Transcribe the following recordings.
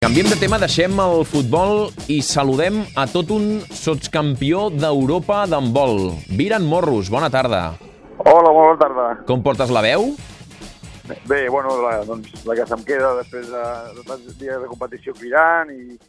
Canviem de tema, deixem el futbol i saludem a tot un sotscampió d'Europa d'handbol. Viran Morros, bona tarda. Hola, bona tarda. Com portes la veu? Bé, bueno, la, doncs, la que se'm queda després de, de tants dies de competició cridant i,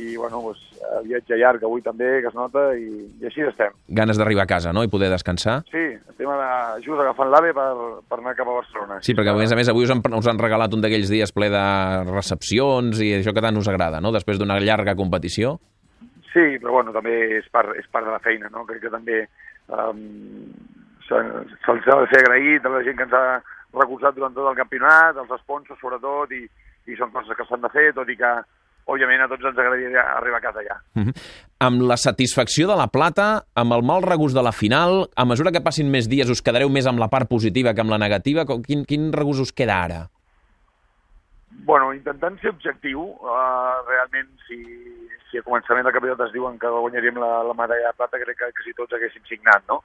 i bueno, doncs, viatge llarg avui també, que es nota, i, i així estem. Ganes d'arribar a casa, no?, i poder descansar. Sí, estem a, just agafant l'AVE per, per anar cap a Barcelona. Sí, perquè a més a més avui us han, us han regalat un d'aquells dies ple de recepcions i això que tant us agrada, no?, després d'una llarga competició. Sí, però bueno, també és part, és part de la feina, no? Crec que també um, se'ls ha de ser agraït a la gent que ens ha recolzat durant tot el campionat, els sponsors sobretot, i, i són coses que s'han de fer, tot i que, òbviament, a tots ens agradaria arribar a casa ja. Uh -huh. Amb la satisfacció de la plata, amb el mal regust de la final, a mesura que passin més dies us quedareu més amb la part positiva que amb la negativa? Quin, quin regust us queda ara? Bueno, intentant ser objectiu, uh, realment, si, si a començament del campionat es diuen que guanyaríem la, la medalla de plata, crec que quasi tots haguéssim signat, no?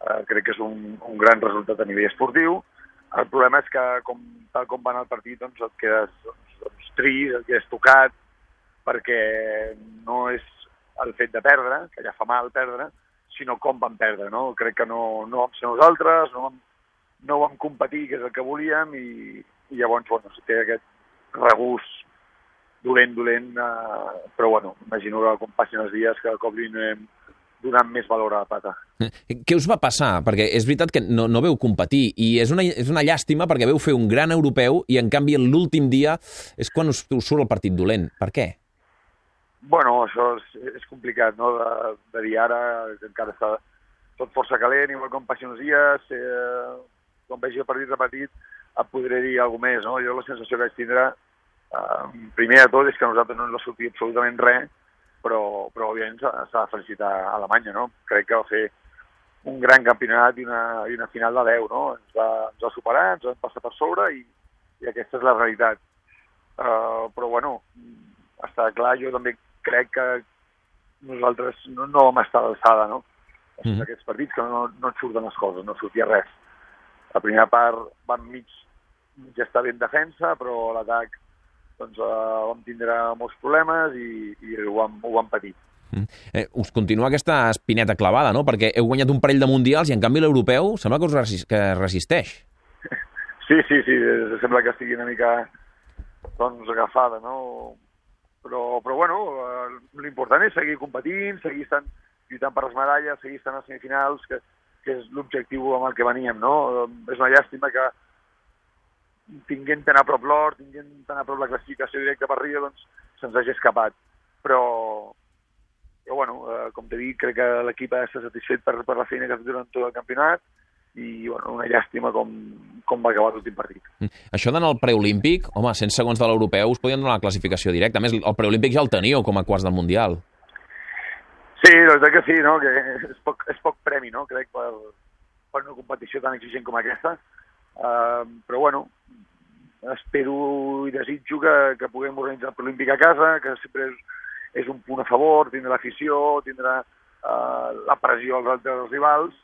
Uh, crec que és un, un gran resultat a nivell esportiu, el problema és que, com, tal com va anar el partit, doncs et quedes doncs, doncs, trist, et quedes tocat, perquè no és el fet de perdre, que ja fa mal perdre, sinó com vam perdre, no? Crec que no, no vam ser nosaltres, no vam, no vam competir, que és el que volíem, i, i llavors, bueno, té aquest regust dolent, dolent, eh, però bueno, imagino que com passin els dies, que cop li anem donant més valor a la plata. Què us va passar? Perquè és veritat que no, no veu competir i és una, és una llàstima perquè veu fer un gran europeu i en canvi l'últim dia és quan us, us surt el partit dolent. Per què? Bueno, això és, és complicat, no?, de, de dir ara, que encara està tot força calent, igual com passin uns dies, eh, quan vegi el partit repetit, et podré dir alguna més, no? Jo la sensació que vaig tindre, eh, primer de tot, és que a nosaltres no ens va sortir absolutament res, però, però òbviament s'ha de felicitar a Alemanya, no? Crec que va fer un gran campionat i una, i una final de 10, no? Ens va, ens va superar, ens va passar per sobre i, i aquesta és la realitat. Uh, però, bueno, està clar, jo també crec que nosaltres no, no vam estar a l'alçada, no? Mm -hmm. Aquests partits que no, no et surten les coses, no sortia res. La primera part van mig, mig estar ben defensa, però l'atac doncs, eh, vam tindre molts problemes i, i ho, vam, ho vam patir. Mm. Eh, us continua aquesta espineta clavada, no? Perquè heu guanyat un parell de mundials i, en canvi, l'europeu sembla que us resist, que resisteix. Sí, sí, sí, sembla que estigui una mica doncs, agafada, no? Però, però bueno, eh, l'important és seguir competint, seguir estant, lluitant per les medalles, seguir estant a semifinals, que, que és l'objectiu amb el que veníem, no? És una llàstima que tinguent tan a prop l'or, tinguent tan a prop la classificació directa per Rio, doncs se'ns hagi escapat. Però, però bueno, eh, com t'he dit, crec que l'equip ha estat satisfet per, per la feina que ha fet durant tot el campionat i bueno, una llàstima com, com va acabar l'últim partit. Mm. Això d'anar al preolímpic, home, 100 segons de l'europeu us podien donar la classificació directa. A més, el preolímpic ja el teníeu com a quarts del Mundial. Sí, la veritat que sí, no? que és poc, és poc premi, no? crec, per, per una competició tan exigent com aquesta. Uh, però bueno, espero i desitjo que, que puguem organitzar el preolímpic a casa, que sempre és, és un punt a favor, tindrà l'afició, tindrà uh, la pressió als altres rivals,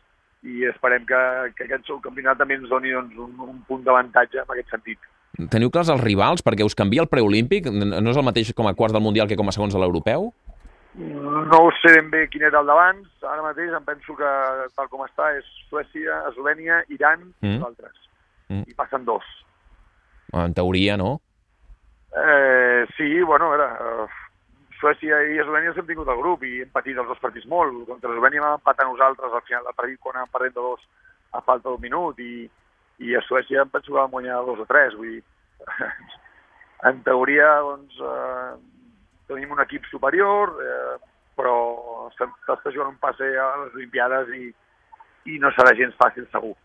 i esperem que, que aquest campionat també ens doni doncs, un, un punt d'avantatge en aquest sentit. Teniu clars els rivals? Perquè us canvia el preolímpic? No és el mateix com a quarts del Mundial que com a segons de l'europeu? No sé ben bé quin era el d'abans. Ara mateix em penso que tal com està és Suècia, Eslovènia, Iran mm. i nosaltres. Mm. I passen dos. En teoria, no? Eh, sí, bueno, era, Suècia i Eslovènia hem tingut el grup i hem patit els dos partits molt. Contra Eslovènia vam empatar nosaltres al final del partit quan vam perdent de dos a falta d'un minut i, i a Suècia em penso que vam guanyar dos o tres. Vull dir, en teoria, doncs, eh, tenim un equip superior, eh, però s'està jugant un passe a les Olimpiades i, i no serà gens fàcil, segur.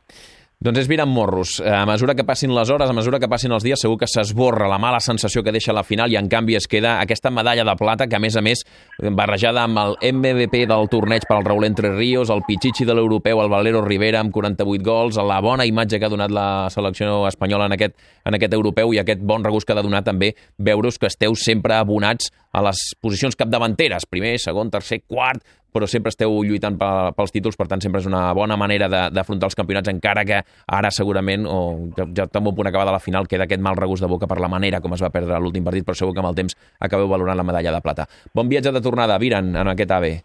Doncs és Viran Morros. A mesura que passin les hores, a mesura que passin els dies, segur que s'esborra la mala sensació que deixa la final i, en canvi, es queda aquesta medalla de plata que, a més a més, barrejada amb el MVP del torneig per al Raúl Entre Ríos, el Pichichi de l'europeu, el Valero Rivera, amb 48 gols, la bona imatge que ha donat la selecció espanyola en aquest, en aquest europeu i aquest bon regust que ha de donar també veure que esteu sempre abonats a les posicions capdavanteres, primer, segon, tercer, quart, però sempre esteu lluitant pels títols, per tant sempre és una bona manera d'afrontar els campionats, encara que ara segurament, o ja, ja tan bon punt acabada la final, queda aquest mal regust de boca per la manera com es va perdre l'últim partit, però segur que amb el temps acabeu valorant la medalla de plata. Bon viatge de tornada, Viran, en aquest AVE.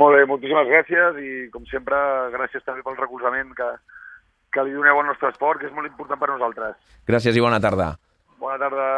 Molt bé, moltíssimes gràcies i, com sempre, gràcies també pel recolzament que, que li doneu al nostre esport, que és molt important per nosaltres. Gràcies i bona tarda. Bona tarda.